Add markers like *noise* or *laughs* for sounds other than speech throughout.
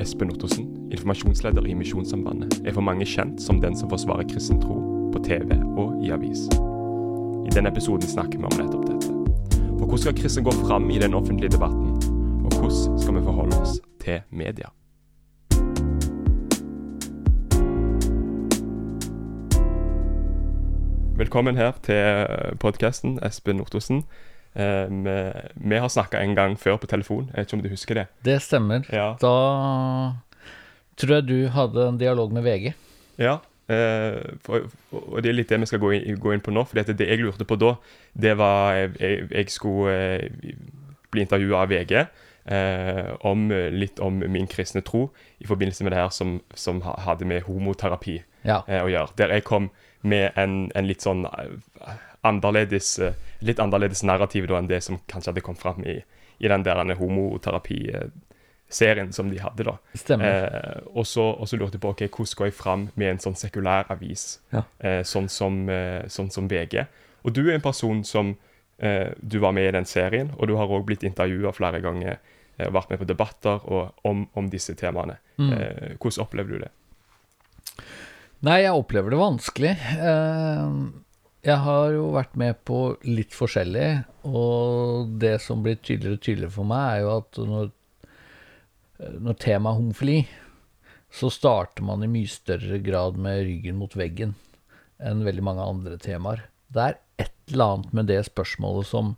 Espen Ottosen, informasjonsleder i Misjonssambandet, er for mange kjent som den som forsvarer kristen tro på TV og i avis. I denne episoden snakker vi om nettopp dette. For hvordan skal kristne gå fram i den offentlige debatten, og hvordan skal vi forholde oss til media? Velkommen her til podkasten, Espen Ottosen. Eh, vi, vi har snakka en gang før på telefon, jeg vet ikke om du husker det? Det stemmer. Ja. Da tror jeg du hadde en dialog med VG. Ja, eh, og det er litt det vi skal gå inn, på nå. For det jeg lurte på da, det var Jeg, jeg, skulle eh, bli intervjua av VG eh, om, litt om min kristne tro i forbindelse med det her som, som hadde med homoterapi Ja. å gjøre. Der jeg kom med en, en litt sånn annerledes eh, Litt annerledes narrativ da enn det som kanskje hadde kommet fram i, i den der homoterapiserien som de hadde, da. Stemmer. Eh, og, så, lurte jeg på ok, hvordan går jeg fram med en sånn sekulær avis, Ja. eh, sånn, som, eh, sånn som VG. Og du er en person som eh, Du var med i den serien, og du har òg blitt intervjua flere ganger eh, og vært med på debatter og, om, om disse temaene. Mm. Eh, hvordan opplever du det? Nei, jeg opplever det vanskelig. Eh, Jeg har jo vært med på litt forskjellig, og det som blir tydeligere og tydeligere for meg, er jo at når, når temaet homofili, så starter man i mye større grad med ryggen mot veggen enn veldig mange andre temaer. Det er et eller annet med det spørsmålet som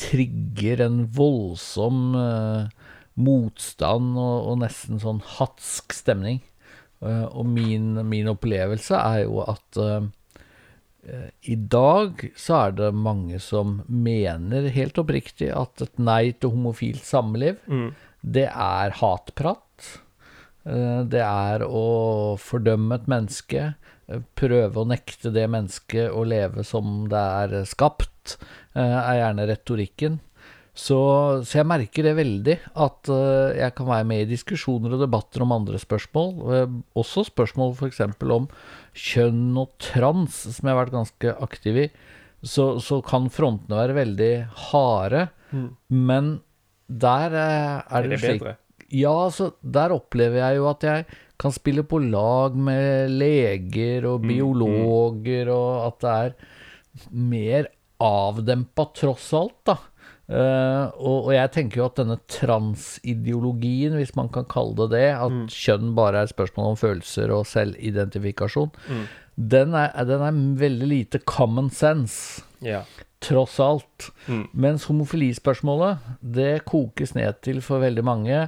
trigger en voldsom uh, motstand og, og nesten sånn hatsk stemning. Uh, og min, min opplevelse er jo at eh, i dag så er det mange som mener helt oppriktig at et nei til homofilt samliv, det er hatprat. Eh, Det er å fordømme et menneske, eh, prøve å nekte det mennesket å leve som det er skapt, eh, er gjerne retorikken. Så, så jeg merker det veldig, at uh, jeg kan være med i diskusjoner og debatter om andre spørsmål. Uh, Også spørsmål f.eks. om kjønn og trans, som jeg har vært ganske aktiv i. Så, så kan frontene være veldig harde, men der uh, er Er det, det slik bedre? ja, så der opplever jeg jo at jeg kan spille på lag med leger og biologer, og at det er mer avdempa tross alt, da. Eh, og, og jeg tenker jo at denne transideologien, hvis man kan kalle det det, at kjønn bare er et spørsmål om følelser og selvidentifikasjon, den, er, den er veldig lite common sense Ja. tross alt. Mm. Mens homofilispørsmålet, det kokes ned til for veldig mange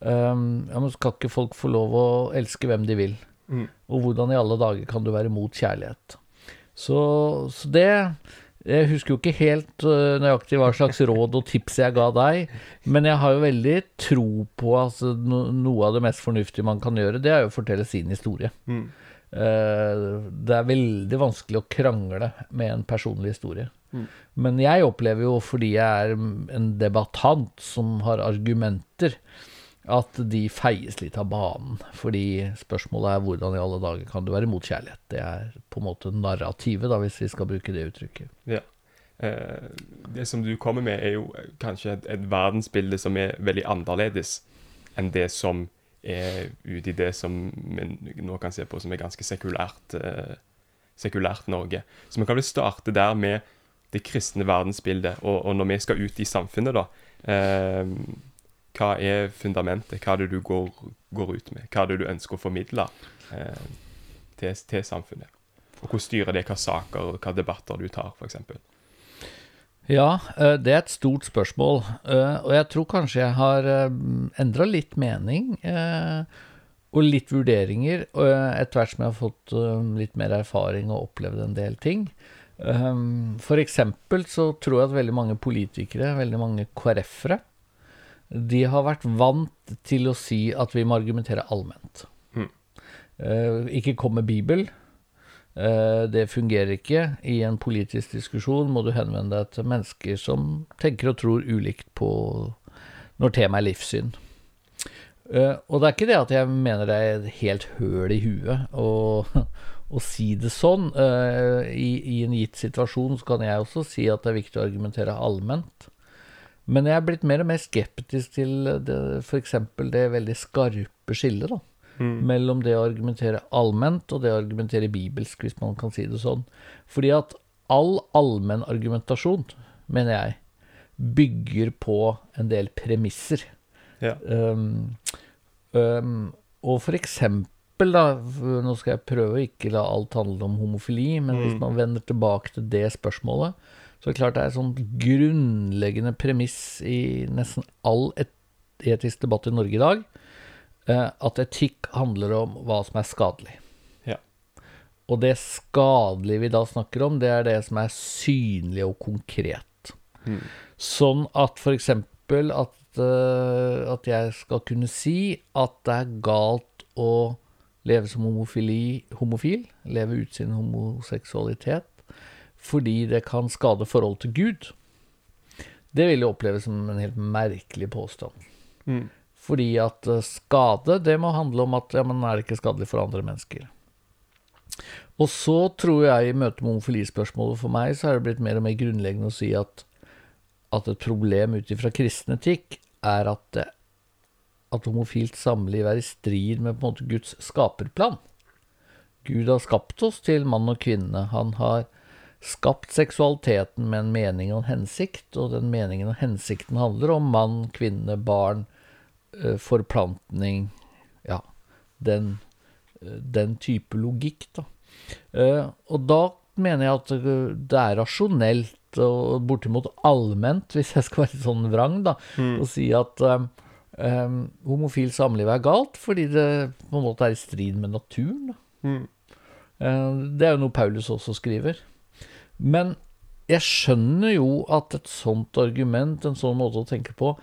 um, ja, men Skal ikke folk få lov å elske hvem de vil? Mm. Og hvordan i alle dager kan du være mot kjærlighet? Så, så det Jeg husker jo ikke helt uh, nøyaktig hva slags råd og tips jeg ga deg, men jeg har jo veldig tro på altså, noe av det mest fornuftige man kan gjøre, det er jo å fortelle sin historie. Mm. Eh, det er veldig vanskelig å krangle med en personlig historie. Men jeg opplever jo, fordi jeg er en debattant som har argumenter, at de feies litt av banen. Fordi spørsmålet er hvordan i alle dager kan du være mot kjærlighet? Det er på en måte narrativet, da, hvis vi skal bruke det uttrykket. Ja. Eh, det som du kommer med, er jo kanskje et, et verdensbilde som er veldig annerledes enn det som er ute i det som vi nå kan se på som er ganske sekulært, eh, sekulært Norge. Så vi kan vel starte der med det kristne verdensbildet, og, og når vi skal ut i samfunnet, da. Eh, hva er fundamentet? Hva er det du går, går ut med? Hva er det du ønsker å formidle eh, til, til samfunnet? Og hvordan styrer det hva saker og hva debatter du tar, f.eks.? Ja, eh, det er et stort spørsmål. eh, Og jeg tror kanskje jeg har endra litt mening eh, og litt vurderinger eh, etter hvert som jeg har fått eh, litt mer erfaring og opplevd en del ting. For eksempel så tror jeg at veldig mange politikere, veldig mange KrF-ere, de har vært vant til å si at vi må argumentere allment. Mm. Uh, ikke kom med Bibel. Uh, det fungerer ikke. I en politisk diskusjon må du henvende deg til mennesker som tenker og tror ulikt på når temaet er livssyn. Uh, og det er ikke det at jeg mener det er helt høl i huet å, *laughs* å si det sånn. I, I en gitt situasjon så kan jeg også si at det er viktig å argumentere allment. Men jeg er blitt mer og mer skeptisk til f.eks. det veldig skarpe skillet da, Mm. mellom det å argumentere allment og det å argumentere bibelsk, hvis man kan si det sånn. Fordi at all allmenn argumentasjon, mener jeg, bygger på en del premisser. Ja. Um, um, og for eksempel, da, nå skal jeg prøve å ikke la alt handle om homofili, men hvis Mm. man vender tilbake til det spørsmålet, så er det klart det er et sånt grunnleggende premiss i nesten all etisk debatt i Norge i dag, eh, at etikk handler om hva som er skadelig. Ja. Og det skadelige vi da snakker om, det er det som er synlig og konkret. Mm. Sånn at eksempel at, eh, at jeg skal kunne si at det er galt å leve som homofili, homofil, leve ut sin homoseksualitet, fordi det kan skade forholdet til Gud. Det vil jeg oppleve som en helt merkelig påstand. Mm. Fordi at eh, skade, det må handle om at ja, men er det ikke skadelig for andre mennesker. Og så tror jeg i møte med homofilispørsmålet for meg, så er det blitt mer og mer grunnleggende å si at, at et problem ut ifra kristen etikk er at, det, at homofilt samliv er i strid med på en måte Guds skaperplan. Gud har skapt oss til mann og kvinne. Han har skapt seksualiteten med en mening og en hensikt, og den meningen og hensikten handler om mann, kvinne, barn, eh, forplantning Ja, den, eh, den type logikk, da. Eh, Og da mener jeg at det er rasjonelt og bortimot allment, hvis jeg skal være litt sånn vrang, da, å si at um, homofilt homofil samliv er galt fordi det på en måte er i strid med naturen. Mm. Det er jo noe Paulus også skriver. Men jeg skjønner jo at et sånt argument, en sånn måte å tenke på,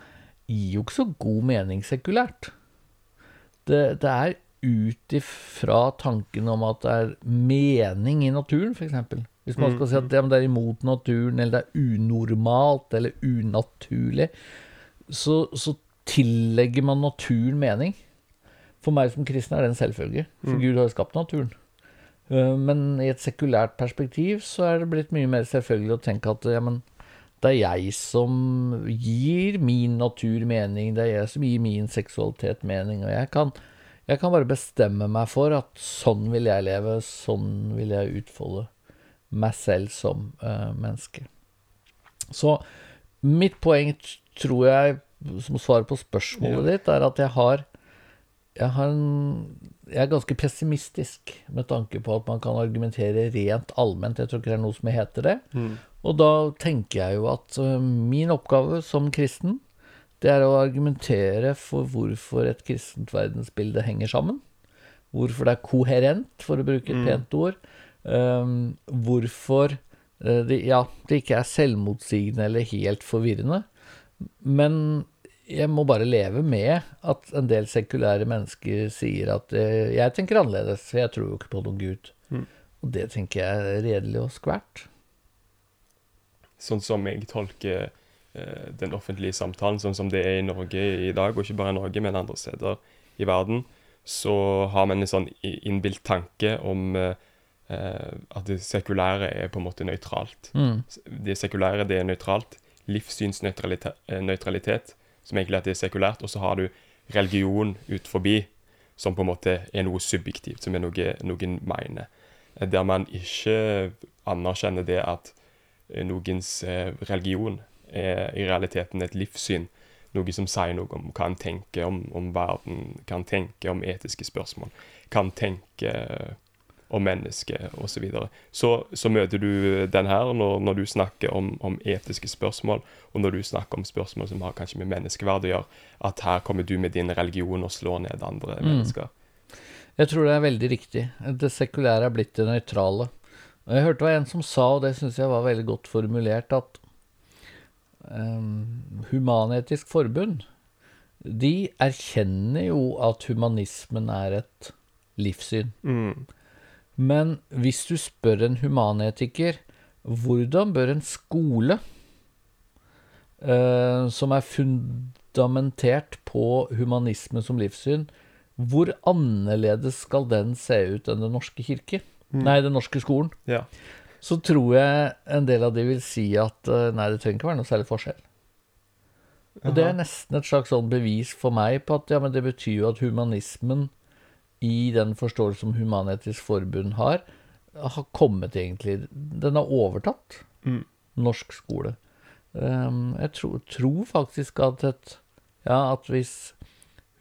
gir jo ikke så god mening sekulært. Det, det er ut ifra tanken om at det er mening i naturen, f.eks. Hvis man skal si at det, men det er imot naturen, eller det er unormalt, eller unaturlig, så, så tillegger man naturen mening. For meg som kristen er det en selvfølge, for Gud har jo skapt naturen. Eh, Men i et sekulært perspektiv så er det blitt mye mer selvfølgelig å tenke at ja, men det er jeg som gir min natur mening, det er jeg som gir min seksualitet mening, og jeg kan, jeg kan bare bestemme meg for at sånn vil jeg leve, sånn vil jeg utfolde meg selv som uh, menneske. Så mitt poeng tror jeg, som svar på spørsmålet ditt, er at jeg har jeg, har en, jeg er ganske pessimistisk med tanke på at man kan argumentere rent allment. Jeg tror ikke det er noe som heter det. Og da tenker jeg jo at øh, min oppgave som kristen, det er å argumentere for hvorfor et kristent verdensbilde henger sammen. Hvorfor det er koherent, for å bruke et pent ord. Um, hvorfor øh, det, ja, det ikke er selvmotsigende eller helt forvirrende. Men jeg må bare leve med at en del sekulære mennesker sier at eh, jeg tenker annerledes, for jeg tror jo ikke på noen gud. Og det tenker jeg er redelig og skvært. Sånn som jeg tolker eh, den offentlige samtalen, sånn som det er i Norge i dag, og ikke bare i Norge, men andre steder i verden, så har man en sånn innbilt tanke om eh, eh, at det sekulære er på en måte nøytralt. Mm. Det sekulære, det er nøytralt. Livssynsnøytralitet, eh, som egentlig at det er sekulært. Og så har du religion ut forbi, som på en måte er noe subjektivt, som er noe noen mener. Eh, Der man ikke anerkjenner det at eh, noens eh, religion er i realiteten et livssyn. Noe som sier noe om hva en tenker om, om verden, hva en tenker om etiske spørsmål, hva en tenker om mennesket osv. Så, videre. så så møter du den her når, når du snakker om, om etiske spørsmål, og når du snakker om spørsmål som har kanskje med menneskeverd å gjøre, at her kommer du med din religion og slår ned andre mennesker. Jeg tror det er veldig riktig. Det sekulære er blitt det nøytrale. Og jeg hørte det var en som sa, og det syns jeg var veldig godt formulert, at um, Human-Etisk Forbund de erkjenner jo at humanismen er et livssyn. Mm. Men hvis du spør en humanetiker hvordan bør en skole eh, som er fundamentert på humanisme som livssyn, hvor annerledes skal den se ut enn Den norske kirke? Nei, Den norske skolen. Ja. Så tror jeg en del av de vil si at eh, nei, det trenger ikke være noe særlig forskjell. Og det er nesten et slags sånn bevis for meg på at ja, men det betyr jo at humanismen, i den forståelse som Human-Etisk Forbund har, har kommet egentlig Den har overtatt Mm. norsk skole. Um, jeg tror, tror faktisk at et Ja, at hvis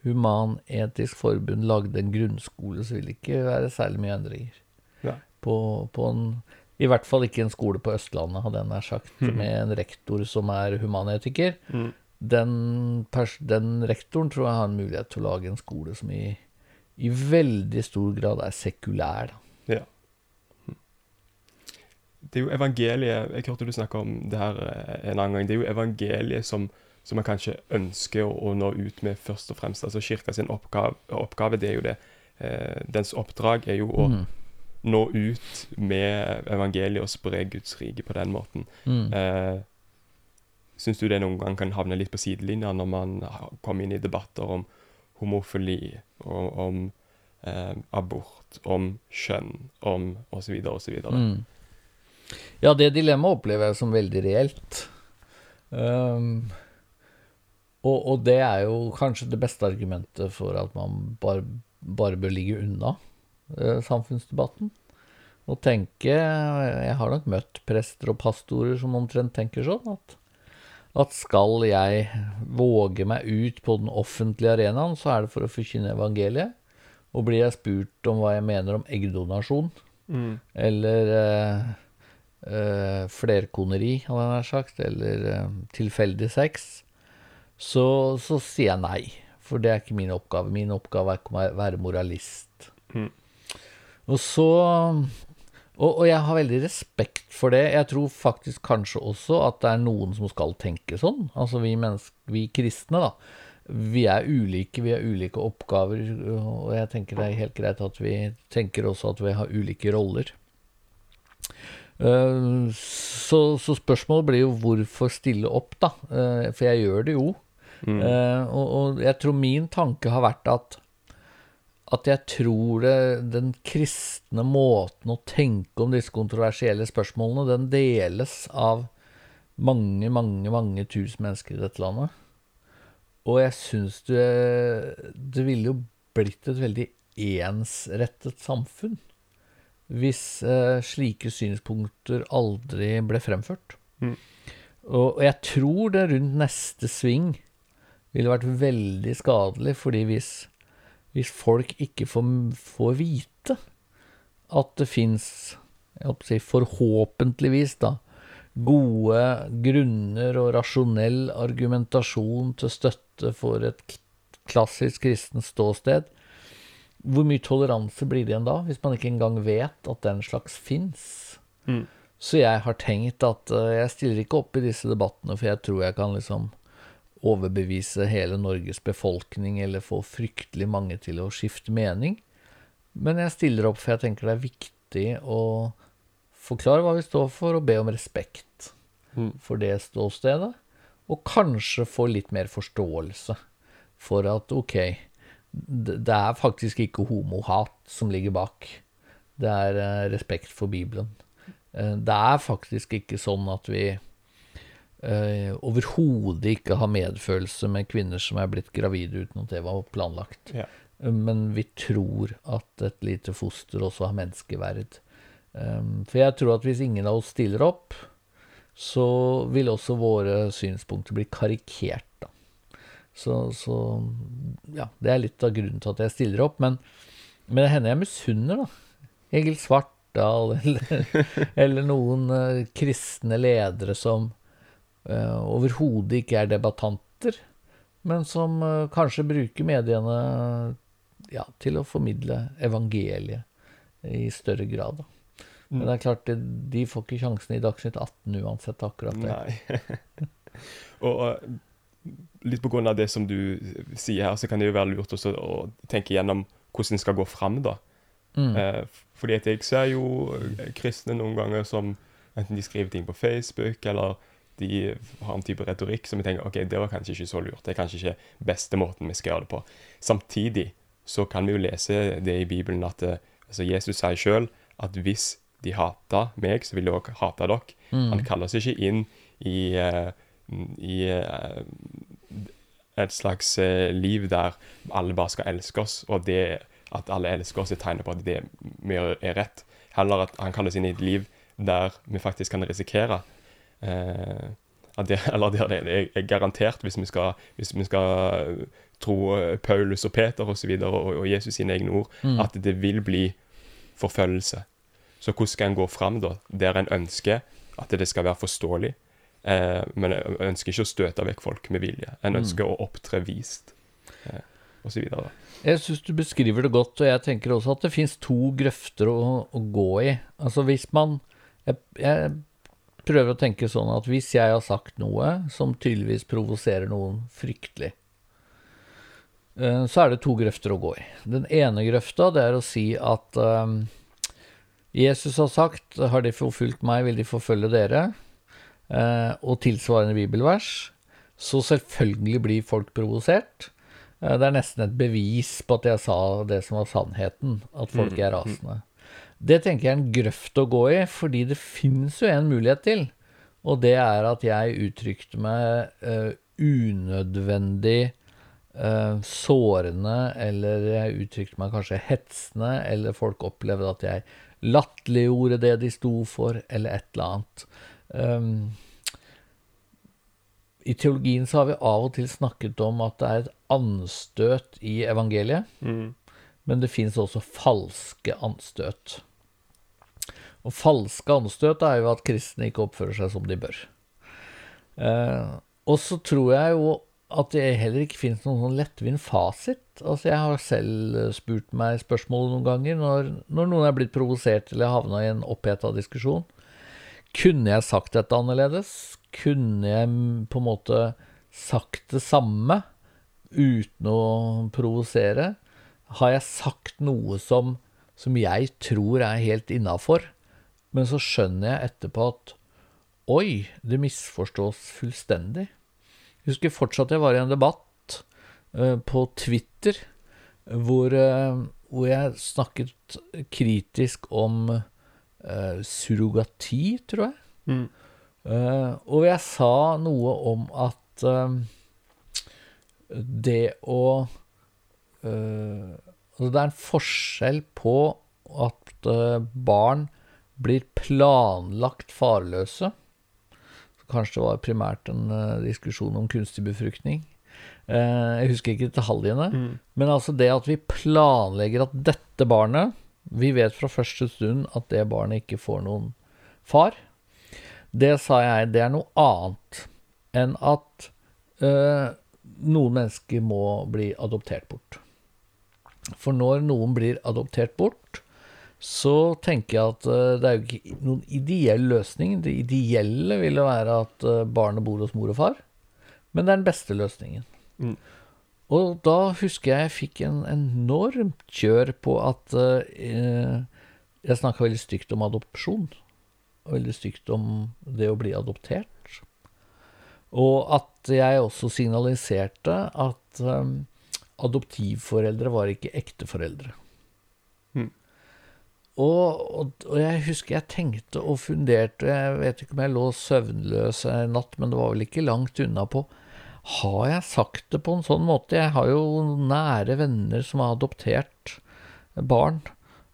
Human-Etisk Forbund lagde en grunnskole, så ville det ikke være særlig mye endringer. Ja. På, på en I hvert fall ikke en skole på Østlandet, hadde jeg nær sagt, med en rektor som er humanetiker. Mm. Den, den rektoren tror jeg har en mulighet til å lage en skole som i, i veldig stor grad er sekulær. Da. Ja. Det er jo evangeliet Jeg hørte du snakke om det her eh, en annen gang. Det er jo evangeliet som, som man kanskje ønsker å, å nå ut med først og fremst. Altså Kirka sin oppgave, oppgave det er jo det. Eh, dens oppdrag er jo å Mm. nå ut med evangeliet og spre Guds rike på den måten. Mm. Eh, Syns du det noen gang kan havne litt på sidelinja når man kommer inn i debatter om homofili, og om eh, abort, om kjønn, om osv. osv.? Mm. Ja, det dilemmaet opplever jeg som veldig reelt. Um, og, og det er jo kanskje det beste argumentet for at man bare, bare bør ligge unna eh, samfunnsdebatten. Og tenke Jeg har nok møtt prester og pastorer som omtrent tenker sånn at at skal jeg våge meg ut på den offentlige arenaen, så er det for å forkynne evangeliet. Og blir jeg spurt om hva jeg mener om eggdonasjon, Mm. eller eh, eh, flerkoneri, hadde jeg nær sagt, eller eh, tilfeldig sex, så, så sier jeg nei. For det er ikke min oppgave. Min oppgave er ikke å være moralist. Mm. Og så og, og jeg har veldig respekt for det. Jeg tror faktisk kanskje også at det er noen som skal tenke sånn. Altså vi vi kristne, da. Vi er ulike, vi har ulike oppgaver, og jeg tenker det er helt greit at vi tenker også at vi har ulike roller. Eh, Så, så spørsmålet blir jo hvorfor stille opp, da? Eh, For jeg gjør det jo. Mm. Eh, og, og jeg tror min tanke har vært at at jeg tror det, den kristne måten å tenke om disse kontroversielle spørsmålene, den deles av mange, mange, mange tusen mennesker i dette landet. Og jeg syns det Det ville jo blitt et veldig ensrettet samfunn hvis eh, slike synspunkter aldri ble fremført. Mm. Og, og jeg tror det rundt neste sving ville vært veldig skadelig, fordi hvis, hvis folk ikke får, får vite at det fins si, forhåpentligvis da, gode grunner og rasjonell argumentasjon til støtte for et klassisk kristent ståsted, hvor mye toleranse blir det igjen da, hvis man ikke engang vet at den slags fins? Mm. Så jeg har tenkt at eh, jeg stiller ikke opp i disse debattene, for jeg tror jeg kan liksom overbevise hele Norges befolkning eller få fryktelig mange til å skifte mening. Men jeg stiller opp for jeg tenker det er viktig å forklare hva vi står for, og be om respekt Mm. for det ståstedet. Og kanskje få litt mer forståelse for at ok, det er faktisk ikke homohat som ligger bak. Det er eh, respekt for Bibelen. Eh, det er faktisk ikke sånn at vi eh, overhodet ikke har medfølelse med kvinner som er blitt gravide uten at det var planlagt. Ja. Eh, Men vi tror at et lite foster også har menneskeverd. Um, For jeg tror at hvis ingen av oss stiller opp, så vil også våre synspunkter bli karikert, da. Så, så ja, det er litt av grunnen til at jeg stiller opp. Men, men det hender jeg misunner, da. Egil Svartdal eller, *laughs* eller noen eh, kristne ledere som eh, overhodet ikke er debattanter, men som eh, kanskje bruker mediene ja, til å formidle evangeliet i større grad. Da. Men det er klart, de får ikke sjansen i Dagsnytt 18 uansett, akkurat det. Nei. *laughs* og eh, litt på grunn av det som du sier her, så kan det jo være lurt også å tenke gjennom hvordan en skal gå fram, da. Mm. Eh, fordi at jeg ser jo eh, kristne noen ganger som enten de skriver ting på Facebook, eller de har en type retorikk som vi tenker ok, det var kanskje ikke så lurt. Det er kanskje ikke beste måten vi skal gjøre det på. Samtidig så kan vi jo lese det i Bibelen at eh, altså Jesus sier sjøl at hvis de hater meg, så vil de også hate dere. Mm. Han kaller oss ikke inn i, eh, i eh, et slags liv der alle bare skal elske oss, og det at alle elsker oss, er tegnet på at det vi gjør, er rett. Heller at han kaller oss inn i et liv der vi faktisk kan risikere at *laughs* det, Eller der det er, er garantert, hvis vi skal, hvis vi skal tro eh, Paulus og Peter osv. Og, så videre, og, og Jesus sine egne ord, Mm. at det vil bli forfølgelse. Så hvordan skal en gå fram da, der en ønsker at det skal være forståelig, eh, men en ønsker ikke å støte vekk folk med vilje. En Mm. ønsker å opptre vist, eh, videre. Jeg syns du beskriver det godt, og jeg tenker også at det fins to grøfter å, å gå i. Altså hvis man jeg, jeg prøver å tenke sånn at hvis jeg har sagt noe som tydeligvis provoserer noen fryktelig, eh, så er det to grøfter å gå i. Den ene grøfta, det er å si at eh, Jesus har sagt har de forfulgt meg, vil de forfølge dere. Eh, og tilsvarende bibelvers. Så selvfølgelig blir folk provosert. Det er nesten et bevis på at jeg sa det som var sannheten, at folk er rasende. Det tenker jeg er en grøft å gå i, fordi det finnes jo en mulighet til. Og det er at jeg uttrykte meg uh, unødvendig uh, sårende, eller jeg uttrykte meg kanskje hetsende, eller folk opplevde at jeg latterliggjorde det de sto for, eller et eller annet. Um, I teologien så har vi av og til snakket om at det er et anstøt i evangeliet, men det fins også falske anstøt. Og falske anstøt er jo at kristne ikke oppfører seg som de bør. Eh, og så tror jeg jo at det heller ikke finnes noen sånn lettvint fasit. Altså Jeg har selv eh, spurt meg spørsmål noen ganger når, når noen er blitt provosert eller havna i en oppheta diskusjon. Kunne jeg sagt dette annerledes? Kunne jeg på en måte sagt det samme uten å provosere? Har jeg sagt noe som, som jeg tror er helt innafor, men så skjønner jeg etterpå at oi, det misforstås fullstendig. Jeg husker fortsatt jeg var i en debatt eh, på Twitter hvor, eh, hvor jeg snakket kritisk om uh, surrogati, tror jeg. Eh, og jeg sa noe om at det å Altså det er en forskjell på at eh, barn blir planlagt farløse. Kanskje det var primært en eh, diskusjon om kunstig befruktning. Jeg husker ikke detaljene. Men altså det at vi planlegger at dette barnet Vi vet fra første stund at det barnet ikke får noen far. Det sa jeg, det er noe annet enn at eh, noen mennesker må bli adoptert bort. For når noen blir adoptert bort, så tenker jeg at eh, det er jo ikke noen ideell løsning. Det ideelle ville være at eh, barnet bor hos mor og far, men det er den beste løsningen. Mm. Og da husker jeg jeg fikk en enormt kjør på at eh, jeg snakka veldig stygt om adopsjon. Og veldig stygt om det å bli adoptert. Og at jeg også signaliserte at eh, adoptivforeldre var ikke ekteforeldre. Mm. Og, og, og jeg husker jeg tenkte og funderte, jeg vet ikke om jeg lå søvnløs en natt, men det var vel ikke langt unna på Har jeg sagt det på en sånn måte? Jeg har jo nære venner som har adoptert barn,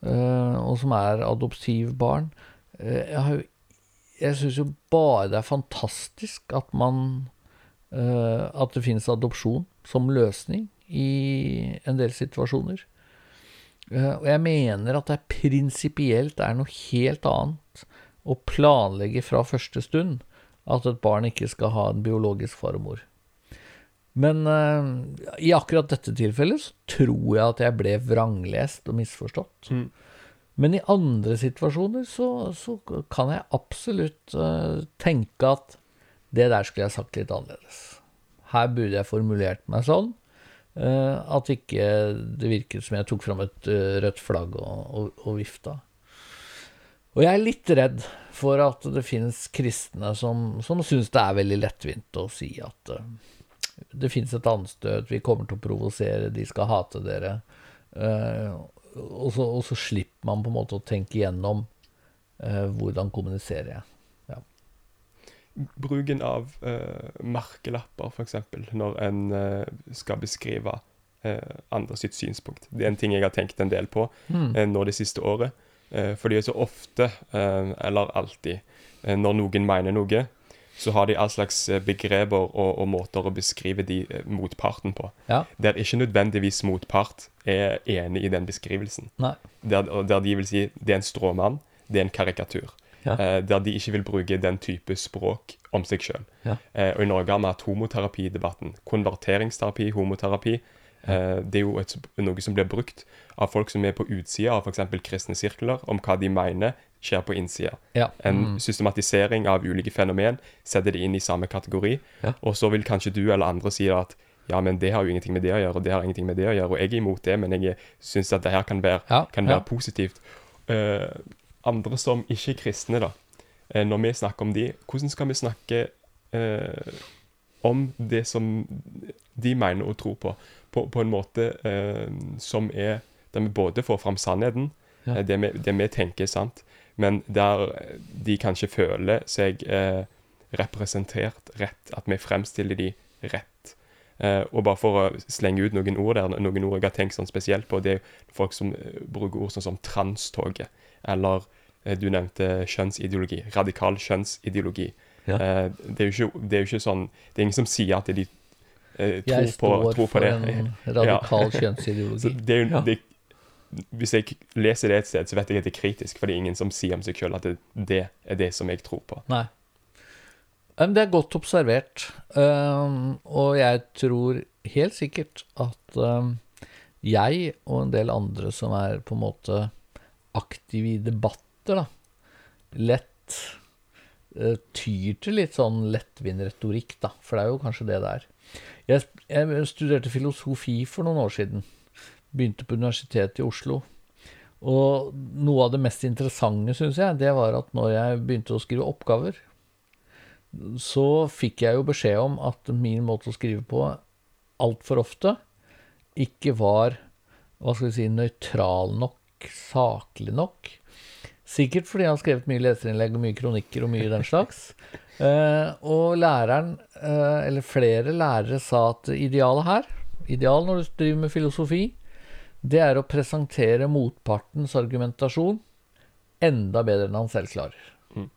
eh, og som er adoptivbarn. Eh, jeg har jeg syns jo bare det er fantastisk at man eh, At det finnes adopsjon som løsning i en del situasjoner. Eh, og jeg mener at det er prinsipielt er noe helt annet å planlegge fra første stund at et barn ikke skal ha en biologisk far og mor. Men uh, i akkurat dette tilfellet så tror jeg at jeg ble vranglest og misforstått. Mm. Men i andre situasjoner så, så kan jeg absolutt uh, tenke at det der skulle jeg sagt litt annerledes. Her burde jeg formulert meg sånn at ikke det virket som jeg tok fram et eh, rødt flagg og, og, og vifta. Og jeg er litt redd for at det finnes kristne som, som syns det er veldig lettvint å si at eh, det finnes et anstøt, vi kommer til å provosere, de skal hate dere. Eh, og, så, og så slipper man på en måte å tenke igjennom eh, hvordan kommuniserer jeg. Bruken av eh, merkelapper, f.eks., når en eh, skal beskrive eh, andre sitt synspunkt. Det er en ting jeg har tenkt en del på Mm. nå det siste året. Fordi så ofte, eller alltid, når noen mener noe, så har de all slags begreper og, og måter å beskrive de motparten på. Ja. Der ikke nødvendigvis motpart er enig i den beskrivelsen. Der, der de vil si det er en stråmann, det er en karikatur. Ja. Eh, der de ikke vil bruke den type språk om seg sjøl. Ja. Eh, og i Norge har vi hatt homoterapidebatten. Konverteringsterapi, homoterapi. Eh, det er jo et, noe som blir brukt av folk som er på utsida av f.eks. kristne sirkler, om hva de mener skjer på innsida. Ja. En Mm. systematisering av ulike fenomen, setter det inn i samme kategori. Og så vil kanskje du eller andre si at ja, men det har jo ingenting med det å gjøre, og det har ingenting med det å gjøre, og jeg er imot det, men jeg syns at det her kan være, Ja, kan ja. positivt. Eh, andre som ikke er kristne, da, eh, når vi snakker om de, hvordan skal vi snakke eh, om det som de mener og tror på, på, på en måte eh, som er der vi både får fram sannheten, Ja. eh, det, vi, det vi tenker er sant, men der de kanskje føler seg eh, representert rett, at vi fremstiller de rett. Eh, og bare for å slenge ut noen ord der, noen ord jeg har tenkt sånn spesielt på, det er folk som eh, bruker ord sånn som transtoget, eller eh, du nevnte kjønnsideologi, radikal kjønnsideologi. Ja. Eh, det, er jo ikke, det er jo ikke sånn, det er ingen som sier at de eh, tror, Jeg på, står Jeg står for en *laughs* radikal *laughs* kjønnsideologi. Det jo, Ja. det, hvis jeg leser det et sted, så vet jeg at det er kritisk, for det er ingen som sier om seg sjøl at det, det er det som jeg tror på. Nei. Men det er godt observert. Um, og jeg tror helt sikkert at um, jeg og en del andre som er på en måte aktive i debatter, da, lett eh, tyr til litt sånn lettvint retorikk, da. For det er jo kanskje det det er. Jeg, jeg studerte filosofi for noen år siden. Begynte på Universitetet i Oslo. Og noe av det mest interessante, syns jeg, det var at når jeg begynte å skrive oppgaver, så fikk jeg jo beskjed om at min måte å skrive på altfor ofte ikke var hva skal vi si, nøytral nok, saklig nok. Sikkert fordi han har skrevet mye leserinnlegg og mye kronikker og mye den slags. *laughs* Eh, og læreren, eh, eller flere lærere, sa at idealet her, ideal når du driver med filosofi, det er å presentere motpartens argumentasjon enda bedre enn han selv klarer. Mm.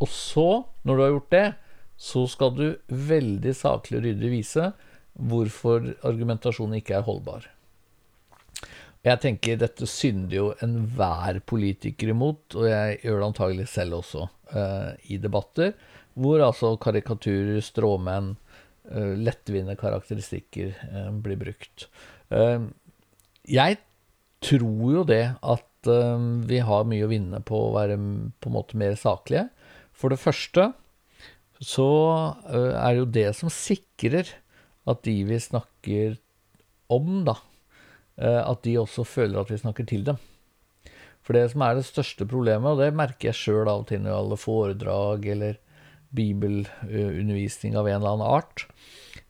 Og så, når du har gjort det, så skal du veldig saklig og ryddig vise hvorfor argumentasjonen ikke er holdbar. Jeg tenker dette synder jo enhver politiker imot, og jeg gjør det antagelig selv også uh, i debatter, hvor altså karikaturer, stråmenn, uh, lettvinte karakteristikker uh, blir brukt. Jeg tror jo det at vi har mye å vinne på å være på en måte mer saklige. For det første så er det jo det som sikrer at de vi snakker om, da, at de også føler at vi snakker til dem. For det som er det største problemet, og det merker jeg sjøl av og til når alle foredrag eller bibelundervisning av en eller annen art,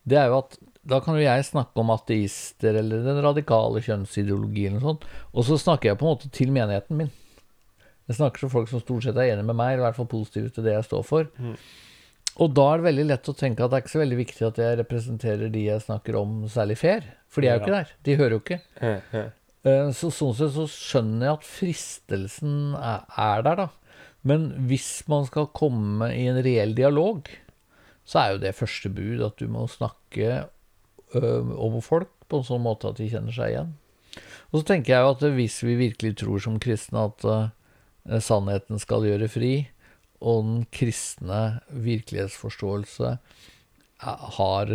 det er jo at da kan jo jeg snakke om ateister eller den radikale kjønnsideologien og sånn, og så snakker jeg på en måte til menigheten min. Jeg snakker til folk som stort sett er enig med meg, eller i hvert fall positive til det jeg står for. Og da er det veldig lett å tenke at det er ikke så veldig viktig at jeg representerer de jeg snakker om, særlig fair. For de er jo ikke der. De hører jo ikke. Eh, Så sånn sett så skjønner jeg at fristelsen er, er der, da. Men hvis man skal komme i en reell dialog, så er jo det første bud at du må snakke ø, om folk på en sånn måte at de kjenner seg igjen. Og så tenker jeg jo at hvis vi virkelig tror som kristne at ø, sannheten skal gjøre fri, og den kristne virkelighetsforståelse er- har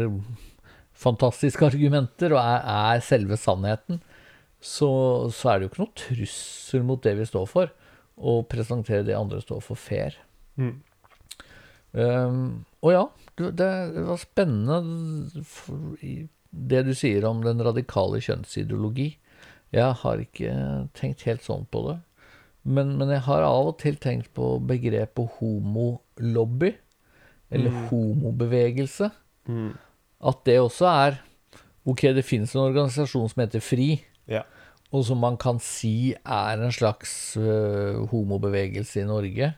fantastiske argumenter og er, er selve sannheten, så, så er det jo ikke noe trussel mot det vi står for, å presentere det andre står for fair. Mm. Um, og ja, det, var spennende det du sier om den radikale kjønnsideologi. Jeg har ikke tenkt helt sånn på det. Men, men jeg har av og til tenkt på begrepet homolobby, eller Mm. homobevegelse. Mm. At det også er Ok, det finnes en organisasjon som heter FRI, Ja. og som man kan si er en slags uh, homobevegelse i Norge.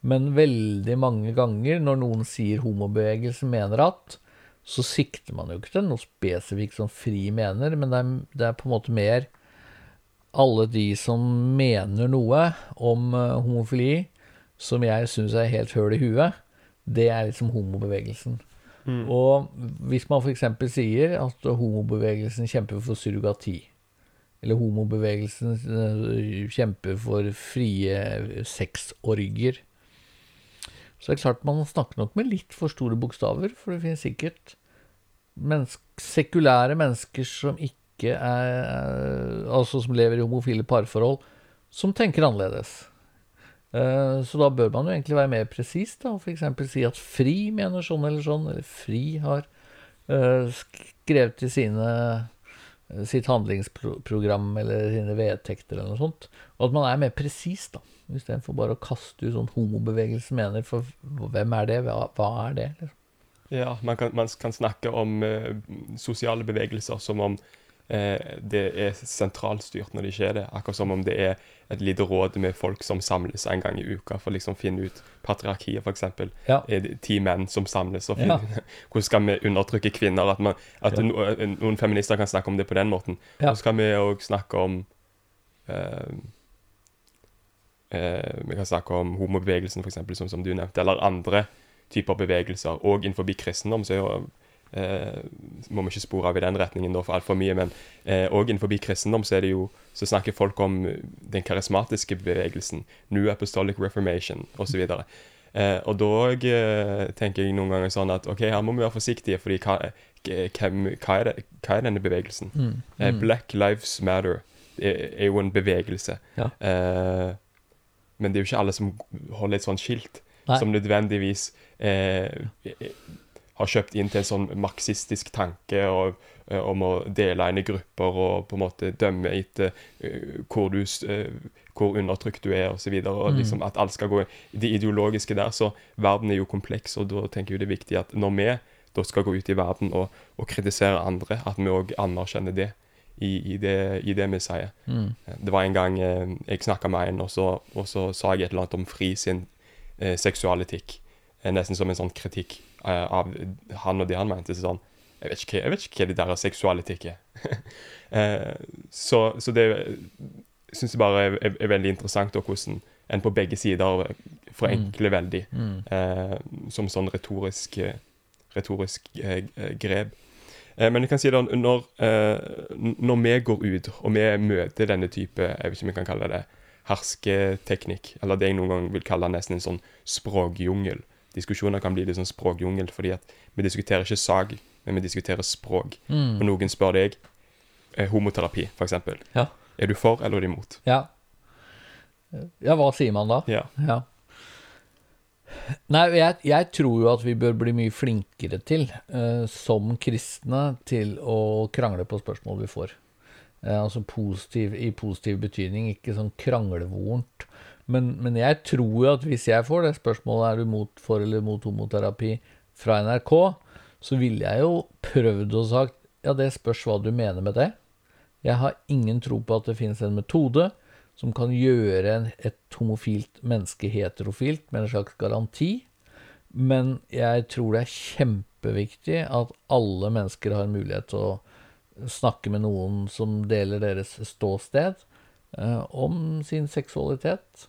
Men veldig mange ganger når noen sier homobevegelse mener at, så sikter man jo ikke til noe spesifikt som FRI mener, men det er, det er på en måte mer alle de som mener noe om eh, homofili, som jeg syns er helt høl i huet, det er liksom homobevegelsen. Mm. Og hvis man f.eks. sier at homobevegelsen kjemper for surrogati, eller homobevegelsen eh, kjemper for frie sexorger, så er det klart man snakker nok med litt for store bokstaver, for det finnes sikkert mennesk sekulære mennesker som ikke er Altså som lever i homofile parforhold, som tenker annerledes. Eh, Så da bør man jo egentlig være mer presis, da, f.eks. si at FRI mener sånn eller sånn, eller FRI har eh, skrevet i sine eh, sitt handlingsprogram eller sine vedtekter eller noe sånt. Og at man er mer presis, da. Istedenfor bare å kaste ut sånn homobevegelsen mener. For hvem er det? Hva, er det? Liksom? Ja, man kan, man kan snakke om uh, sosiale bevegelser som om eh, det er sentralstyrt når det ikke er det. Akkurat som om det er et lite råd med folk som samles en gang i uka for å liksom finne ut patriarkiet, f.eks. Ja. Er det ti menn som samles og Ja. *laughs* Hvordan skal vi undertrykke kvinner? At, man, at Ja. no, noen feminister kan snakke om det på den måten. Ja. Og så kan vi òg snakke om eh, eh, Vi kan snakke om homobevegelsen, f.eks., som, som du nevnte, eller andre typer bevegelser. Og innenfor kristendom så er jo eh, må vi ikke spore av i den retningen da for altfor mye, men eh, innenfor kristendom så det jo så snakker folk om den karismatiske bevegelsen, New Apostolic Reformation osv. Eh, og da eh, tenker jeg noen ganger sånn at ok, her må vi være forsiktige, fordi hva, hvem, hva, er, det, hva er denne bevegelsen? Mm. Eh, Mm. Black Lives Matter er, er jo en bevegelse. Ja. Eh, men det er jo ikke alle som holder et sånt skilt, Nei. som nødvendigvis eh, eh, har kjøpt inn til en sånn marxistisk tanke og, eh, om å dele inn i grupper og på en måte dømme etter eh, hvor, eh, hvor undertrykt du er, osv. Mm. liksom at alt skal gå i det ideologiske der. Så verden er jo kompleks, og da tenker jeg det er viktig at når vi da skal gå ut i verden og, og kritisere andre, at vi òg anerkjenner det i, i det i det vi sier. Mm. Det var en gang jeg snakka med en, og så, og så sa jeg et eller annet om Fri sin eh, seksualetikk. Nesten som en sånn kritikk av han og det han mente. Sånn, jeg vet ikke, jeg vet ikke hva det der seksualetikk er. *laughs* eh, så, så det syns jeg bare er, er, er veldig interessant, og hvordan en på begge sider forenkler veldig Mm. eh, som sånn retorisk, eh, retorisk eh, eh, grep. Eh, men jeg kan si det, når, eh, når vi går ut og vi møter denne type jeg vet ikke om jeg kan kalle det hersketeknikk, eller det jeg noen gang vil kalle nesten en sånn språkjungel. Diskusjoner kan bli litt sånn språkjungel, fordi at vi diskuterer ikke sak, men vi diskuterer språk. Mm. Og noen spør deg eh, homoterapi, f.eks. Ja. Er du for eller er du imot? Ja. Ja, hva sier man da? Ja. Ja. Nei, jeg, jeg tror jo at vi bør bli mye flinkere til, eh, som kristne, til å krangle på spørsmål vi får. Eh, altså positiv, i positiv betydning, ikke sånn kranglevorent. Men, men jeg tror jo at hvis jeg får det spørsmålet er du mot, for eller mot homoterapi fra NRK, så ville jeg jo prøvd å sagt ja, det spørs hva du mener med det. Jeg har ingen tro på at det finnes en metode som kan gjøre et homofilt menneske heterofilt med en slags garanti. Men jeg tror det er kjempeviktig at alle mennesker har mulighet til å snakke med noen som deler deres ståsted eh, om sin seksualitet.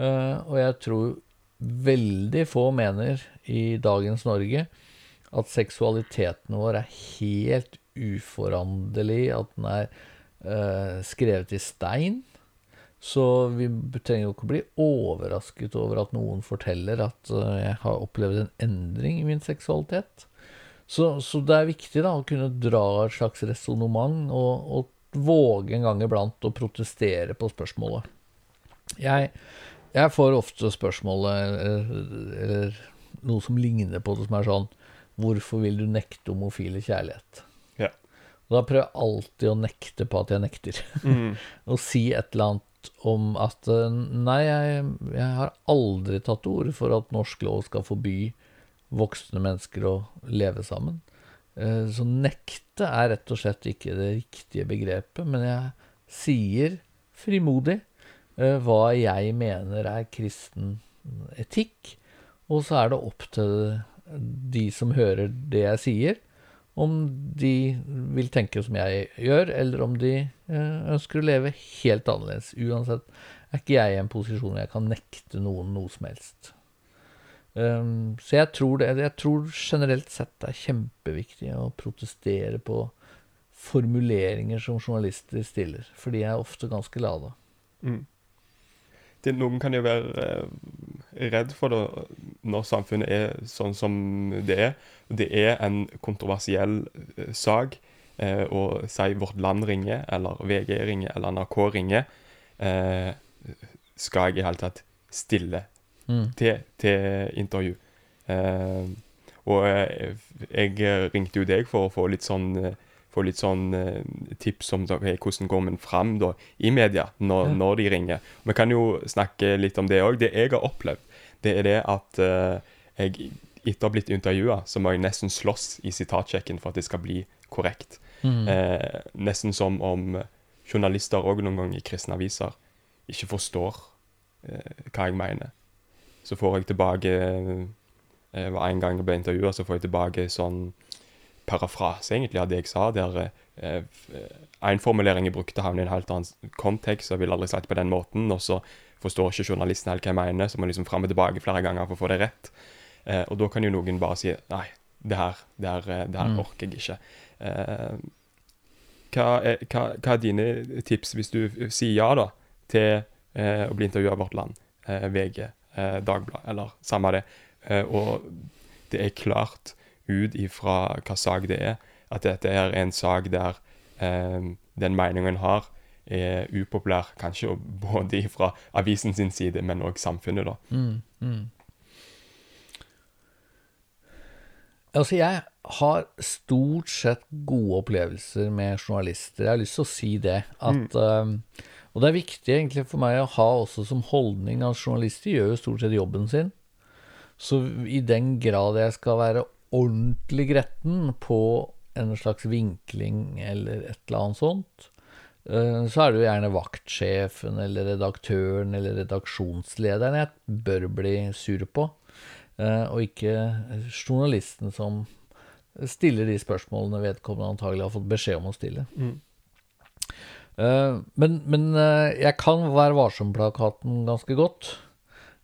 Eh, og jeg tror veldig få mener i dagens Norge at seksualiteten vår er helt uforanderlig, at den er eh, skrevet i stein. Så vi trenger jo ikke bli overrasket over at noen forteller at eh, jeg har opplevd en endring i min seksualitet. Så, så det er viktig da å kunne dra et slags resonnement og, og våge en gang iblant å protestere på spørsmålet. Jeg, jeg får ofte spørsmålet, eller, eller noe som ligner på det, som er sånn Hvorfor vil du nekte homofile kjærlighet? Ja. Og da prøver jeg alltid å nekte på at jeg nekter. Mm. *laughs* og si et eller annet om at eh, nei, jeg, jeg har aldri tatt til orde for at norsk lov skal forby voksne mennesker å leve sammen. Eh, Så nekte er rett og slett ikke det riktige begrepet, men jeg sier frimodig eh, hva jeg mener er kristen etikk. Og så er det opp til de som hører det jeg sier, om de vil tenke som jeg gjør, eller om de eh, ønsker å leve helt annerledes. Uansett er ikke jeg i en posisjon hvor jeg kan nekte noen noe som helst. Um, så jeg tror, det, jeg tror generelt sett det er kjempeviktig å protestere på formuleringer som journalister stiller, for de er ofte ganske lada. Mm. Det, noen kan jo være eh, redd for det når samfunnet er sånn som det er. Det er en kontroversiell eh, sak. Eh, og si Vårt Land ringer, eller VG ringer, eller NRK ringer. Eh, skal jeg i det hele tatt stille Mm. til, til intervju? Eh, og jeg, jeg ringte jo deg for å få litt sånn eh, få litt sånn eh, tips om ok, hvordan går man fram da, i media når, Ja. når de ringer. Vi kan jo snakke litt om det òg. Det jeg har opplevd, det er det at eh, jeg etter å ha blitt intervjua, så må jeg nesten slåss i sitatsjekken for at det skal bli korrekt. Mm. Eh, nesten som om journalister òg noen ganger i kristne aviser ikke forstår eh, hva jeg mener. Så får jeg tilbake eh, En gang jeg ble intervjua, så får jeg tilbake sånn parafrase egentlig av det jeg sa, der én eh, en formulering jeg brukte, havner i en helt annen kontekst, og ville aldri sagt det på den måten, og så forstår ikke journalisten helt hva jeg mener, så må liksom fram og tilbake flere ganger for å få det rett. Eh, og da kan jo noen bare si nei, det her, det her, eh, det her Mm. orker jeg ikke. Eh, hva, er, hva, hva er dine tips hvis du sier ja da til eh, å bli intervjua av Vårt Land, eh, VG, eh, Dagbladet, eller samme det, eh, og det er klart ut ifra hva sak det er, at dette er en sak der eh, den meningen en har, er upopulær, kanskje *laughs* både fra avisen sin side, men òg samfunnet, da. Mm, mm. Altså, jeg har stort sett gode opplevelser med journalister. Jeg har lyst til å si det. At, um, og det er viktig egentlig for meg å ha også som holdning at journalister gjør jo stort sett jobben sin. Så i den grad jeg skal være ordentlig gretten på en slags vinkling eller et eller annet sånt, eh, så er det jo gjerne vaktsjefen eller redaktøren eller redaksjonslederen jeg bør bli sur på, eh, og ikke journalisten som stiller de spørsmålene vedkommende antagelig har fått beskjed om å stille. Mm. men men eh, jeg kan være varsom-plakaten ganske godt.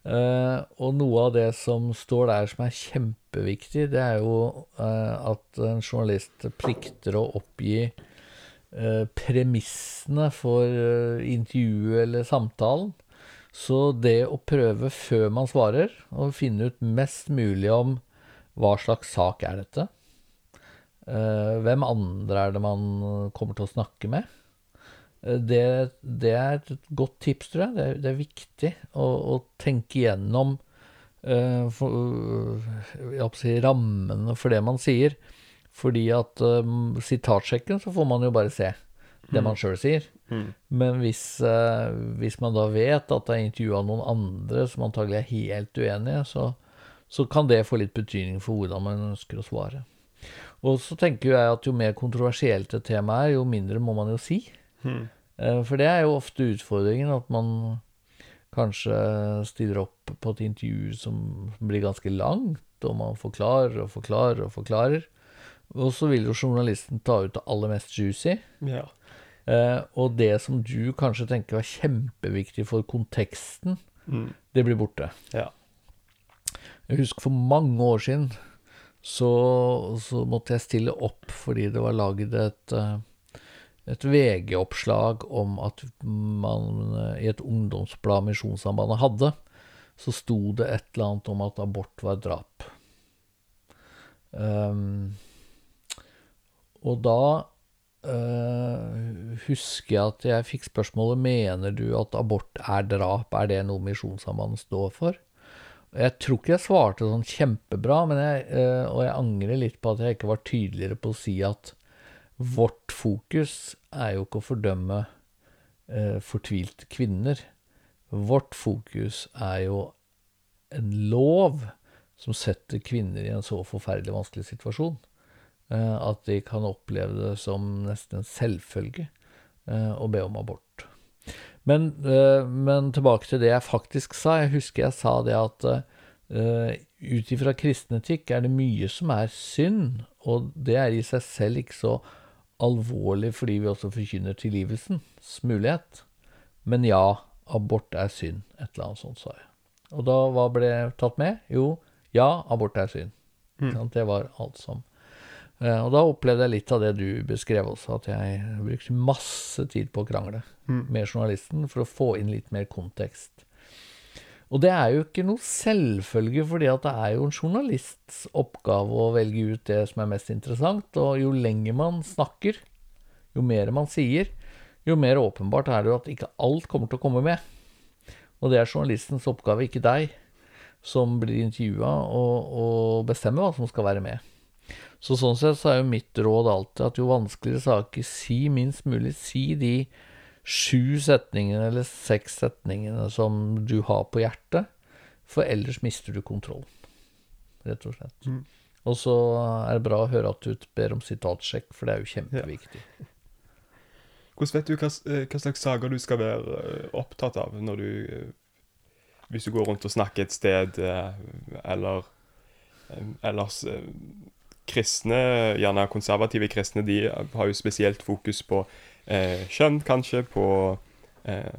Eh, og noe av det som står der som er kjempeviktig, det er jo uh, at en journalist plikter å oppgi uh, premissene for intervjuet eller samtalen. Så det å prøve før man svarer, å finne ut mest mulig om hva slags sak er dette, hvem andre er det man kommer til å snakke med, det, det er et godt tips, tror jeg. Det er, det er viktig å, å tenke gjennom uh, for, jeg si, rammene for det man sier. Fordi at um, sitatsjekken, så får man jo bare se det man sjøl sier. Mm. Men hvis, uh, hvis man da vet at det er intervjua noen andre som antagelig er helt uenige, så, så kan det få litt betydning for hvordan man ønsker å svare. Og så tenker jeg at jo mer kontroversielt et tema er, jo mindre må man jo si. Mm. Eh, For det er jo ofte utfordringen, at man kanskje stiller opp på et intervju som blir ganske langt, og man forklarer og forklarer og forklarer. Og så vil jo journalisten ta ut det aller mest juicy. Ja. Eh, og det som du kanskje tenker var kjempeviktig for konteksten, Mm. det blir borte. Ja. Jeg husker for mange år siden så, så måtte jeg stille opp fordi det var laget et, eh, et VG-oppslag om at man eh, i et ungdomsblad Misjonssambandet hadde, så sto det et eller annet om at abort var drap. Um, og da uh, husker jeg at jeg fikk spørsmålet Mener du at abort er drap, er det noe Misjonssambandet står for? Jeg tror ikke jeg svarte sånn kjempebra, jeg, uh, og jeg angrer litt på at jeg ikke var tydeligere på å si at vårt fokus er jo ikke å fordømme eh, fortvilte kvinner. Vårt fokus er jo en lov som setter kvinner i en så forferdelig vanskelig situasjon. Eh, at de kan oppleve det som nesten en selvfølge eh, å be om abort. Men, eh, men tilbake til det jeg faktisk sa. Jeg husker jeg sa det at uh, ut ifra kristen etikk er det mye som er synd, og det er i seg selv ikke så alvorlig fordi vi også forkynner tilgivelsens mulighet. Men ja, abort er synd. Et eller annet sånt, sa jeg. Og da, hva ble tatt med? Jo, ja, abort er synd. Mm. Det var alt som uh, Og da opplevde jeg litt av det du beskrev også, at jeg brukte masse tid på å krangle mm. med journalisten for å få inn litt mer kontekst. Og det er jo ikke noe selvfølge, fordi at det er jo en journalists oppgave å velge ut det som er mest interessant, og jo lenger man snakker, jo mer man sier, jo mer åpenbart er det jo at ikke alt kommer til å komme med. Og det er journalistens oppgave, ikke deg, som blir intervjua, å bestemme hva som skal være med. Så sånn sett så er jo mitt råd alltid at jo vanskeligere saker, si minst mulig. Si de sju setningene eller seks setningene som du har på hjertet, for ellers mister du kontrollen, rett og slett. Mm. Og så er det bra å høre at du ber om sitatsjekk, for det er jo kjempeviktig. Ja. Hvordan vet du hva, eh, hva, slags saker du skal være eh, opptatt av når du eh, Hvis du går rundt og snakker et sted, eller ellers Kristne, gjerne konservative kristne, de har jo spesielt fokus på eh, kjønn, kanskje, på eh,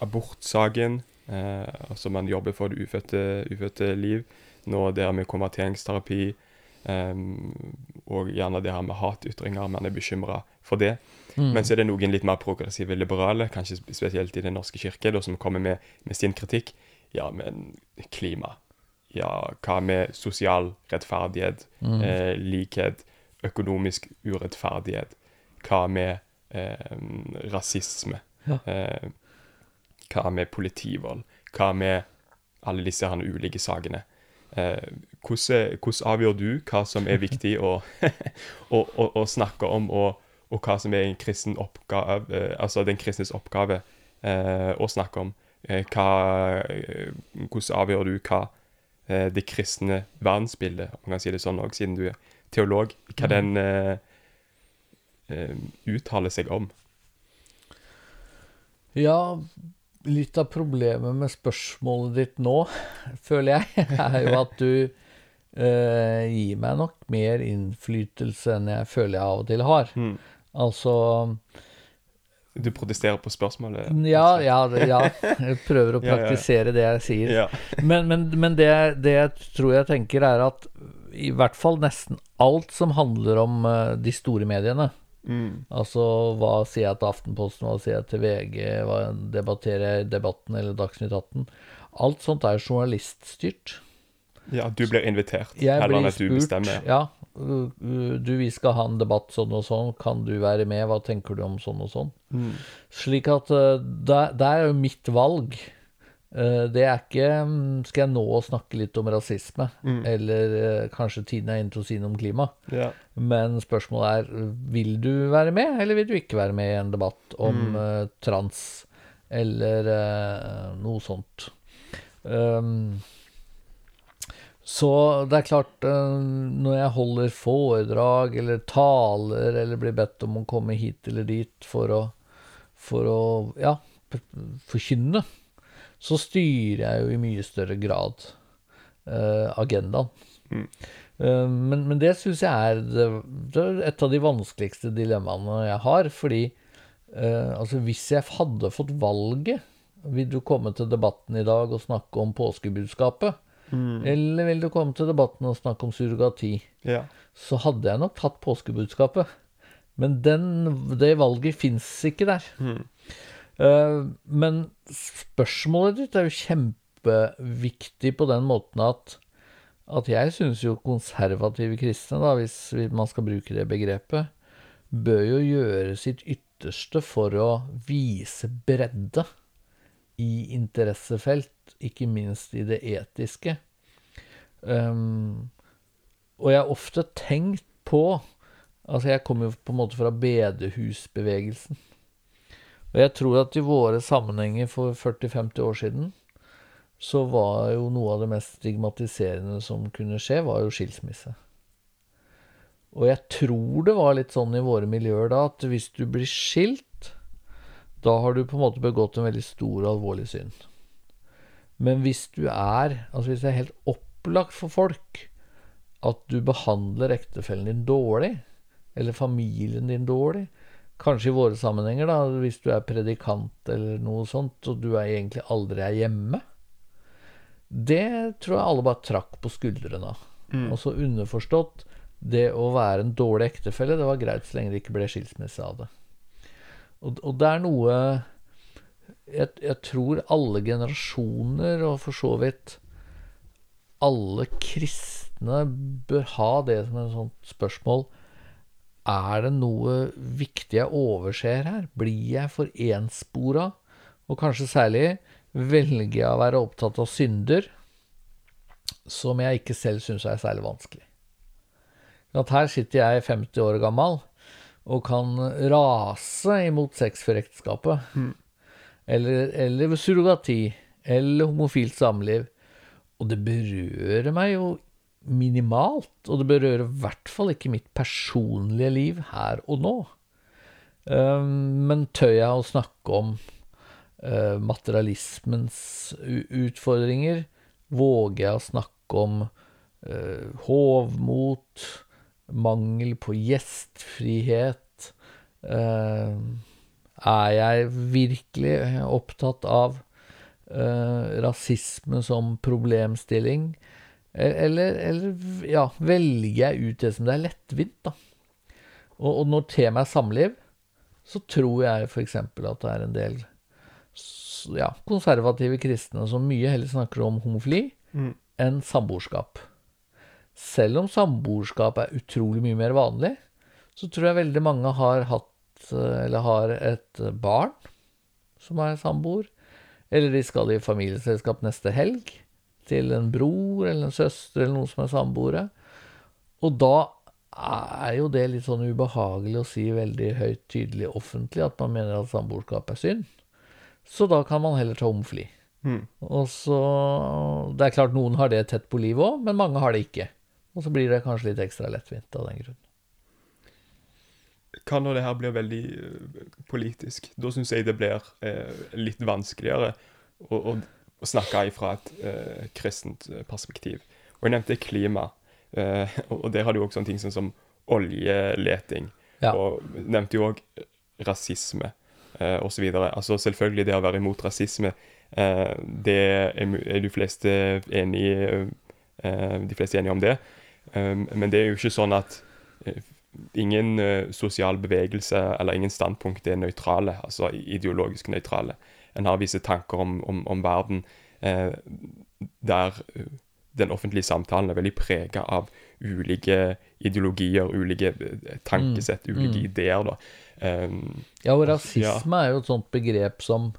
abortsaken. Eh, altså man jobber for det ufødte, ufødte liv. Nå det her med konverteringsterapi. Um, og gjerne det her med hatytringer. Man er bekymra for det. Mm. Men så er det noen litt mer progressive liberale, kanskje spesielt i Den norske kirke, da, som kommer med, med, sin kritikk. Ja, men klima. Ja, hva med sosial rettferdighet, mm. eh, likhet, økonomisk urettferdighet? Hva med eh, rasisme? Ja. Eh, hva med politivold? Hva med alle disse her ulike sakene? Eh, hvordan, avgjør du hva som er viktig å, *laughs* å, å, å snakke om, og, og, hva som er en kristen oppgave, eh, altså den kristnes oppgave eh, å snakke om? Eh, hva, hvordan avgjør du hva det kristne verdensbildet, om man kan si det sånn òg, siden du er teolog, hva mm. den eh, uttale seg om? Ja, litt av problemet med spørsmålet ditt nå, *laughs* føler jeg, er jo at du eh, gir meg nok mer innflytelse enn jeg føler jeg av og til har. Mm. Altså Du protesterer på spørsmålet? Ja, ja, ja. Jeg prøver å *laughs* praktisere det jeg sier. Ja. Men, men, men det, det, jeg tror jeg tenker, er at i hvert fall nesten alt som handler om uh, de store mediene, Mm. Altså, hva sier jeg til Aftenposten, hva sier jeg til VG, hva debatterer jeg i Debatten eller Dagsnytt 18? Alt sånt er journaliststyrt. Ja, du blir invitert, jeg eller blir spurt, du bestemmer. Ja, du, vi skal ha en debatt sånn og sånn, kan du være med, hva tenker du om sånn og sånn? Mm. Slik at det, det er jo mitt valg. Eh, det er ikke mm, Skal jeg nå snakke litt om rasisme? Mm. Eller uh, kanskje tiden er inne til å si noe om klima? Ja. Men spørsmålet er vil du være med, eller vil du ikke være med i en debatt om mm. uh, trans? Eller noe sånt. Um, så det er klart, når jeg holder foredrag eller taler, eller blir bedt om å komme hit eller dit for å, for å ja, forkynne, så styrer jeg jo i mye større grad uh, agendaen. Mm. Uh, men, men, det syns jeg er, det, det er, et av de vanskeligste dilemmaene jeg har. Fordi uh, altså hvis jeg hadde fått valget, vil du komme til debatten i dag og snakke om påskebudskapet? Mm. Eller vil du komme til debatten og snakke om surrogati? Ja. Så hadde jeg nok tatt påskebudskapet. Men den, det valget fins ikke der. Mm. Eh, men spørsmålet ditt er jo kjempeviktig på den måten at, at jeg syns jo konservative kristne, da, hvis man skal bruke det begrepet, bør jo gjøre sitt ytterste for å vise bredde i interessefelt, ikke minst i det etiske. Um, og jeg har ofte tenkt på Altså, jeg kommer jo på en måte fra bedehusbevegelsen. Og jeg tror at i våre sammenhenger for 40-50 år siden, så var jo noe av det mest stigmatiserende som kunne skje, var jo skilsmisse. Og jeg tror det var litt sånn i våre miljøer da at hvis du blir skilt, da har du på en måte begått en veldig stor og alvorlig synd. Men hvis du er Altså hvis det er helt opplagt for folk at du behandler ektefellen din dårlig, eller familien din dårlig, kanskje i våre sammenhenger, da, hvis du er predikant eller noe sånt, og du er egentlig aldri er hjemme, det tror jeg alle bare trakk på skuldrene av. Mm. Og så underforstått det å være en dårlig ektefelle, det var greit så lenge det ikke ble skilsmisse av det. Og, og det er noe jeg, jeg tror alle generasjoner, og for så vidt alle kristne, bør ha det som et sånt spørsmål. Er det noe viktig jeg overser her? Blir jeg for enspora? Og kanskje særlig velger jeg å være opptatt av synder som jeg ikke selv syns er særlig vanskelig. At her sitter jeg 50 år gammel og kan rase imot sex før ekteskapet. Eller, eller surrogati. Eller homofilt samliv. Og det berører meg jo minimalt. Og det berører i hvert fall ikke mitt personlige liv her og nå. Um, men tør jeg å snakke om uh, materialismens utfordringer? Våger jeg å snakke om uh, hovmot, mangel på gjestfrihet? Uh, er jeg virkelig opptatt av eh, rasisme som problemstilling? Eller, eller ja, velger jeg ut det som det er lettvint, da? Og, og når temaet er samliv, så tror jeg f.eks. at det er en del ja, konservative kristne som mye heller snakker om homofili Mm. enn samboerskap. Selv om samboerskap er utrolig mye mer vanlig, så tror jeg veldig mange har hatt eller har et barn som er samboer. Eller de skal i familieselskap neste helg til en bror eller en søster eller noen som er samboere. Og da er jo det litt sånn ubehagelig å si veldig høyt, tydelig, offentlig at man mener at samboerskap er synd. Så da kan man heller ta omfli. Mm. Og så Det er klart noen har det tett på livet òg, men mange har det ikke. Og så blir det kanskje litt ekstra lettvint av den grunn. Hva når det her blir veldig eh, politisk? Da syns jeg det blir eh, litt vanskeligere Og, å, å snakke ifra et eh, kristent eh, perspektiv. Og jeg nevnte klima, eh, *laughs* og der har du òg sånne ting som, som oljeleting. Ja. Og nevnte jo òg rasisme eh, osv. Altså selvfølgelig det å være imot rasisme, eh, det er, er de fleste enig eh, De fleste er enige om det. Um, men det er jo ikke sånn at eh, ingen sosial bevegelse eller ingen standpunkt er nøytrale, altså ideologisk nøytrale. En har visse tanker om, om, om verden eh, der eh, den offentlige samtalen er veldig prega av ulike ideologier, ulike tankesett, mm. ulike mm. ideer. da. Um, Ja, og rasisme er jo et sånt begrep som,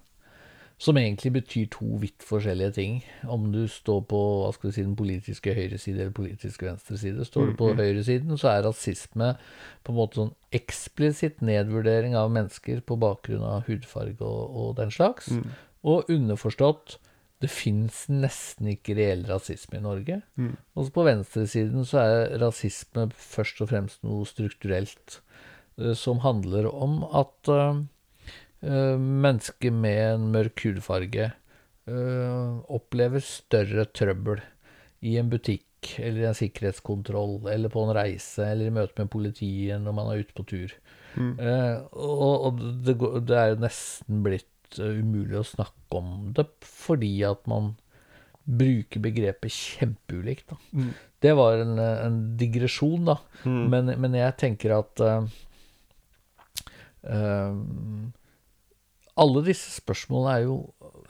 som egentlig betyr to vidt forskjellige ting. Om du står på hva skal du si, den politiske høyreside eller politiske venstreside. Står du på høyresiden, så er rasisme på en måte sånn eksplisitt nedvurdering av mennesker på bakgrunn av hudfarge og, og den slags. Og underforstått det fins nesten ikke reell rasisme i Norge. Mm. Også på venstresiden så er rasisme først og fremst noe strukturelt eh, som handler om at eh, mennesker med en mørk hudfarge eh, opplever større trøbbel i en butikk eller i en sikkerhetskontroll eller på en reise eller i møte med politiet når man er ute på tur. Mm. Eh, og det, det er jo nesten blitt eh, umulig å snakke om det fordi at man bruker begrepet kjempeulikt. Mm. Det var en, eh, en digresjon, da. Mm. Men, men jeg tenker at uh, eh, Alle disse spørsmålene er jo,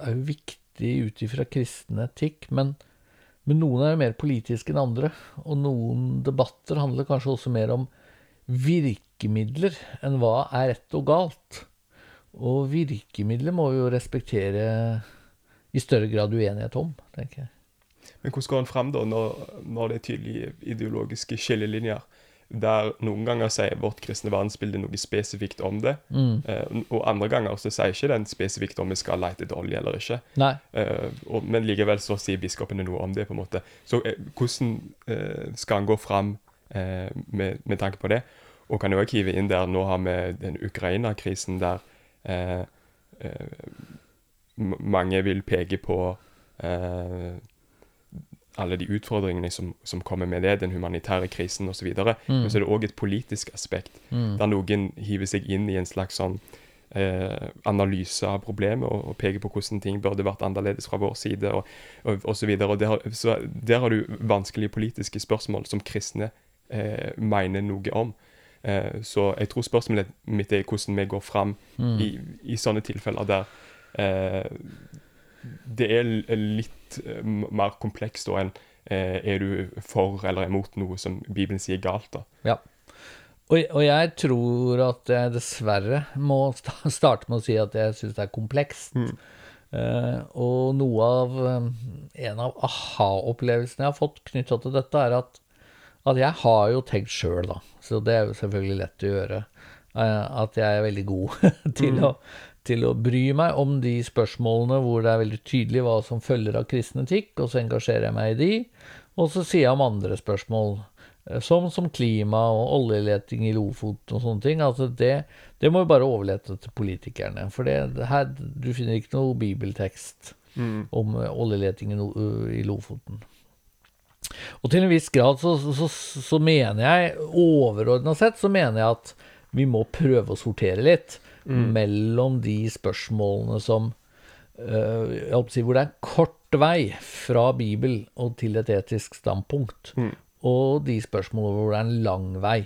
er jo viktige ut ifra kristen etikk, men, men noen er jo mer politiske enn andre. Og noen debatter handler kanskje også mer om virkemidler enn hva er rett og galt. Og virkemidler må vi jo respektere i større grad uenighet om, tenker jeg. Men hvordan går en fram da, når, når det er tydelige ideologiske skillelinjer? Der noen ganger sier vårt kristne verdensbilde noe spesifikt om det, Mm. uh, og andre ganger så sier ikke den spesifikt om vi skal lete etter olje eller ikke. Eh, og, men likevel så sier biskopene noe om det, på en måte. Så uh, hvordan skal en gå fram med, med tanke på det? Og kan jo også hive inn der Nå har vi den Ukraina-krisen der mange vil peke på alle de utfordringene som, som kommer med det, den humanitære krisen osv. Mm. Men så er det òg et politisk aspekt, der noen hiver seg inn i en slags sånn eh, analyse av problemet og, og peker på hvordan ting burde vært annerledes fra vår side, og, og, og så videre. Og der, så der har du vanskelige politiske spørsmål som kristne eh, mener noe om. Eh, så jeg tror spørsmålet mitt er hvordan vi går fram i, i sånne tilfeller der eh, det er litt eh, mer komplekst da enn eh, er du for eller imot noe som Bibelen sier galt. da. Ja. Og, og jeg tror at jeg dessverre må *laughs* starte med å si at jeg syns det er komplekst. Eh, og noe av eh, En av aha-opplevelsene jeg har fått knytta til dette, er at, at jeg har jo tenkt sjøl, da. Så det er jo selvfølgelig lett å gjøre. eh, at jeg er veldig god *laughs* til, å, til å bry meg om de spørsmålene hvor det er veldig tydelig hva som følger av kristen etikk, og så engasjerer jeg meg i de. Og så sier jeg om andre spørsmål, eh, som, som klima og oljeleting i Lofoten og sånne ting. Altså det, det må vi bare overlate til politikerne. For det, her, du finner ikke noe bibeltekst om eh, oljeleting i, Lo- i Lofoten. Og til en viss grad så, så, så mener jeg, overordna sett, så mener jeg at vi må prøve å sortere litt mellom de spørsmålene som øh, jeg å si, Hvor det er kort vei fra Bibel og til et etisk standpunkt, og de spørsmålene hvor det er en lang vei.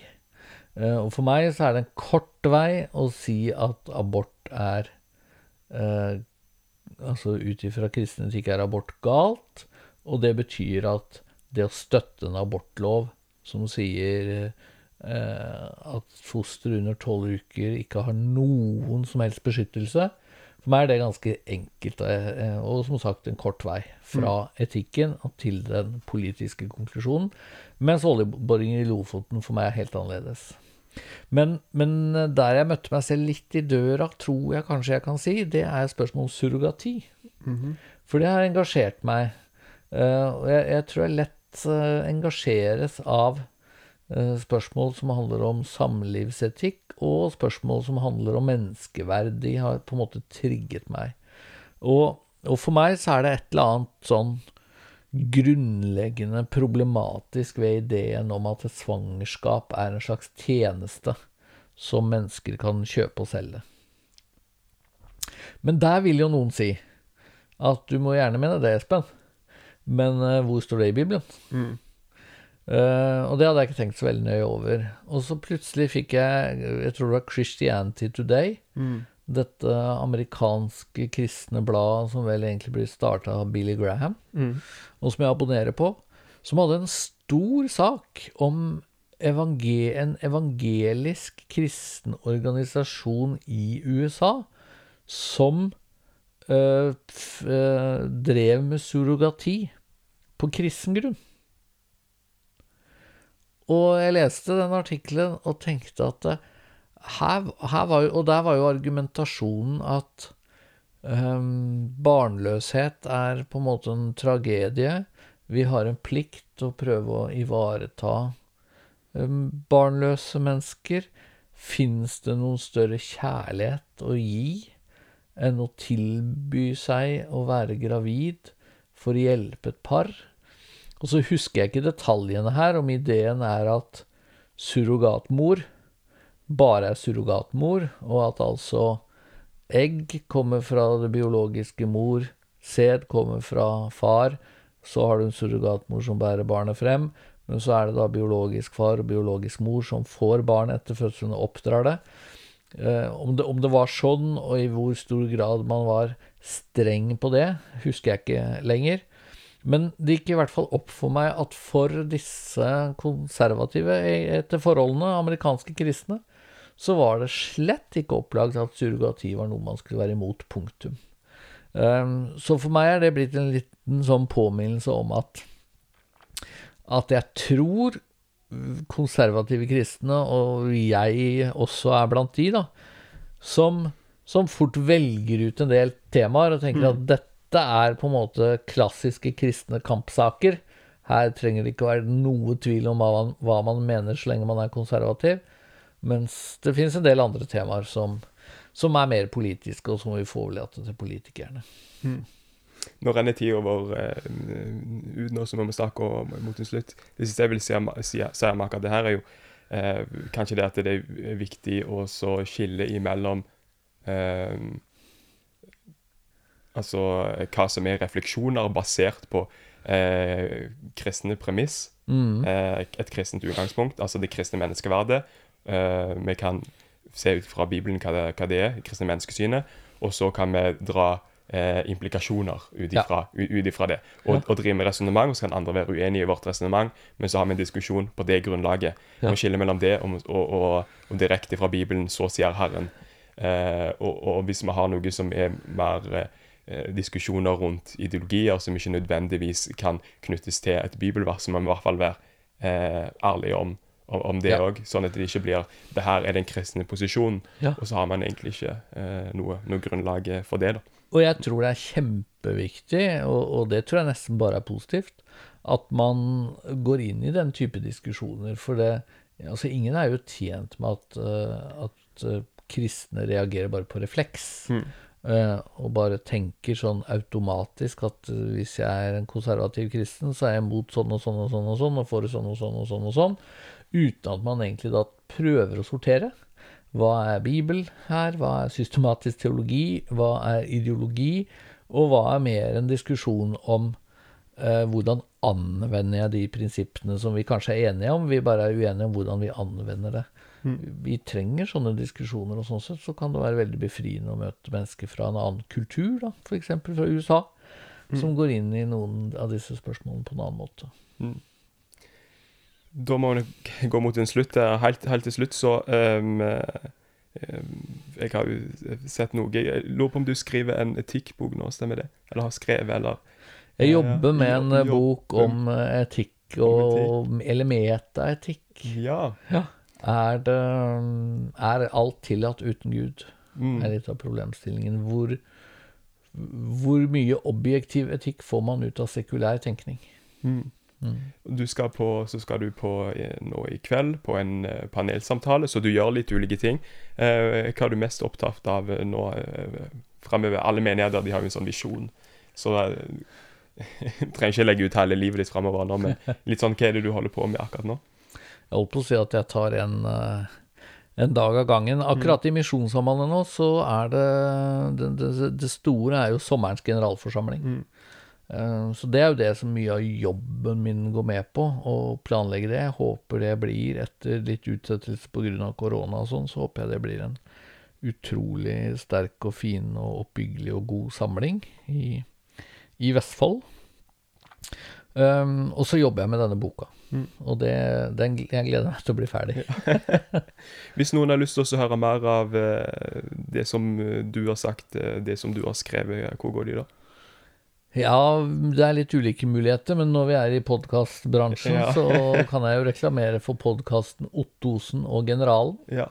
Eh, og for meg så er det en kort vei å si at abort er eh, Altså ut ifra kristen etikk er abort galt, og det betyr at det å støtte en abortlov som sier eh, at foster under tolv uker ikke har noen som helst beskyttelse, for meg er det ganske enkelt, eh, og som sagt en kort vei fra etikken til den politiske konklusjonen, mens oljeboringen i Lofoten for meg er helt annerledes. Men, men der jeg møtte meg selv litt i døra, tror jeg kanskje jeg kan si, det er spørsmål om surrogati. For det har engasjert meg. Eh, og jeg, jeg tror jeg lett eh, engasjeres av eh, spørsmål som handler om samlivsetikk, og spørsmål som handler om menneskeverd. De har på en måte trigget meg. Og, og for meg så er det et eller annet sånn grunnleggende problematisk ved ideen om at et svangerskap er en slags tjeneste som mennesker kan kjøpe og selge. Men der vil jo noen si at du må gjerne mene det, Espen, men eh, hvor står det i Bibelen? Eh, og det hadde jeg ikke tenkt så veldig nøye over. Og så plutselig fikk jeg, jeg tror det var Christianity Today, dette amerikanske kristne bladet som vel egentlig blir starta av Billy Graham, og som jeg abonnerer på, som hadde en stor sak om evangel en evangelisk kristen organisasjon i USA som uh, øh, drev med surrogati på kristen grunn. Og jeg leste den artikkelen og tenkte at her, her var jo, Og der var jo argumentasjonen at um, barnløshet er på en måte en tragedie. Vi har en plikt til å prøve å ivareta um, barnløse mennesker. Fins det noen større kjærlighet å gi enn å tilby seg å være gravid for å hjelpe et par? Og så husker jeg ikke detaljene her, om ideen er at surrogatmor bare er surrogatmor, og at altså egg kommer fra det biologiske mor, sæd kommer fra far, så har du en surrogatmor som bærer barnet frem, men så er det da biologisk far og biologisk mor som får barn etter fødselen og oppdrar det. Eh, om, det om det var sånn, og i hvor stor grad man var streng på det, husker jeg ikke lenger. Men det gikk i hvert fall opp for meg at for disse konservative etter forholdene, amerikanske kristne, så var det slett ikke opplagt at surrogati var noe man skulle være imot, punktum. Um, så for meg er det blitt en liten sånn påminnelse om at at jeg tror konservative kristne, og jeg også er blant de, da, som, som fort velger ut en del temaer og tenker at dette er på en måte klassiske kristne kampsaker. Her trenger det ikke være noe tvil om hva man, hva man mener så lenge man er konservativ. Mens det finnes en del andre temaer som, som er mer politiske, og som vi får overlate til politikerne. Nå renner tida vår eh, ut nå, så vi må snakke om, mot en slutt. Det siste jeg vil si om, akkurat det her, er jo eh, kanskje det at det er viktig å skille imellom eh, Altså hva som er refleksjoner basert på eh, kristne premiss. Mm. Eh, et kristent utgangspunkt, altså det kristne menneskeverdet. Eh, vi kan se ut fra Bibelen hva det, hva det er, det kristne menneskesynet, og så kan vi dra eh, implikasjoner ut ifra, ja. det. Og, Ja. og drive med resonnement, så kan andre være uenige i vårt resonnement, men så har vi en diskusjon på det grunnlaget. Ja. Vi skiller mellom det og, og, og, og direkte fra Bibelen, så sier Herren. Eh, og hvis vi har noe som er mer eh, diskusjoner rundt ideologier som ikke nødvendigvis kan knyttes til et bibelvers, så må vi i hvert fall være eh, ærlige om, om, om det Ja. sånn at det ikke blir det her er den kristne posisjonen, Ja. og så har man egentlig ikke eh, noe, noe grunnlag for det. da. Og jeg tror det er kjempeviktig, og, og det tror jeg nesten bare er positivt, at man går inn i den type diskusjoner. For det, altså ingen er jo tjent med at, eh, at eh, kristne reagerer bare på refleks. Mm. Eh, og bare tenker sånn automatisk at eh, hvis jeg er en konservativ kristen, så er jeg mot sånn og sånn og sånn og sånn, og for sånn og sånn og sånn og sånn. Uten at man egentlig da prøver å sortere. Hva er Bibel her? Hva er systematisk teologi? Hva er ideologi? Og hva er mer en diskusjon om eh, hvordan anvender jeg de prinsippene som vi kanskje er enige om? Vi bare er uenige om hvordan vi anvender det. Vi trenger sånne diskusjoner, og sånn sett så kan det være veldig befriende å møte mennesker fra en annen kultur, da, f.eks. fra USA, som går inn i noen av disse spørsmålene på en annen måte. Da må vi gå mot en slutt. Helt, helt til slutt så eh, ehm, Jeg har jo sett noe Jeg lurer på om du skriver en etikkbok nå, stemmer det? Eller har skrevet, eller Jeg jobber med en jobb, eh, bok om eh, etikk og Eller metaetikk. Ja. Er, det, er alt tillatt uten Gud? Mm. er litt av problemstillingen. Hvor, hvor mye objektiv etikk får man ut av sekulær tenkning? Mm. Mm. Du skal på, så skal du på eh, nå i kveld på en eh, panelsamtale, så du gjør litt ulike ting. Eh, hva er du mest opptatt av nå eh, framover? Alle menigheter de har jo en sånn visjon, så eh, *laughs* trenger ikke legge ut hele livet ditt framover *laughs* litt sånn hva er det du holder på med akkurat nå? Jeg holdt på å si at jeg tar en, eh, en dag av gangen. Akkurat i Misjonssambandet nå, så er det det, det det store er jo sommerens generalforsamling. Mm. Eh, Så det er jo det som mye av jobben min går med på, å planlegge det. Jeg håper det blir, etter litt utsettelse pga. korona og sånn, så håper jeg det blir en utrolig sterk og fin og oppbyggelig og god samling i, i Vestfold. Um, og så jobber jeg med denne boka. Mm. Og det, den, jeg gleder meg til å bli ferdig. *laughs* Hvis noen har lyst til å høre mer av eh, det som eh, du har sagt, eh, det som du har skrevet, hvor går de da? Ja, det er litt ulike muligheter, men når vi er i podkastbransjen, Ja. så kan jeg jo reklamere for podkasten Ottosen og Generalen. Ja.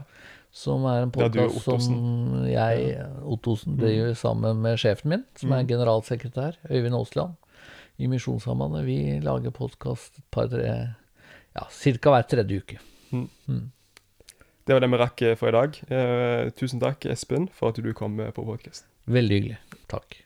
Som er en Ja, podkast som jeg, Ottosen, driver sammen med sjefen min, som er Mm. generalsekretær, Øyvind Aasland, i Misjonssambandet. Vi lager podkast et par-tre Ja, ca. hver tredje uke. Det var det vi rakk for i dag. Eh, tusen takk, Espen, for at du kom på podkast. Veldig hyggelig. Takk.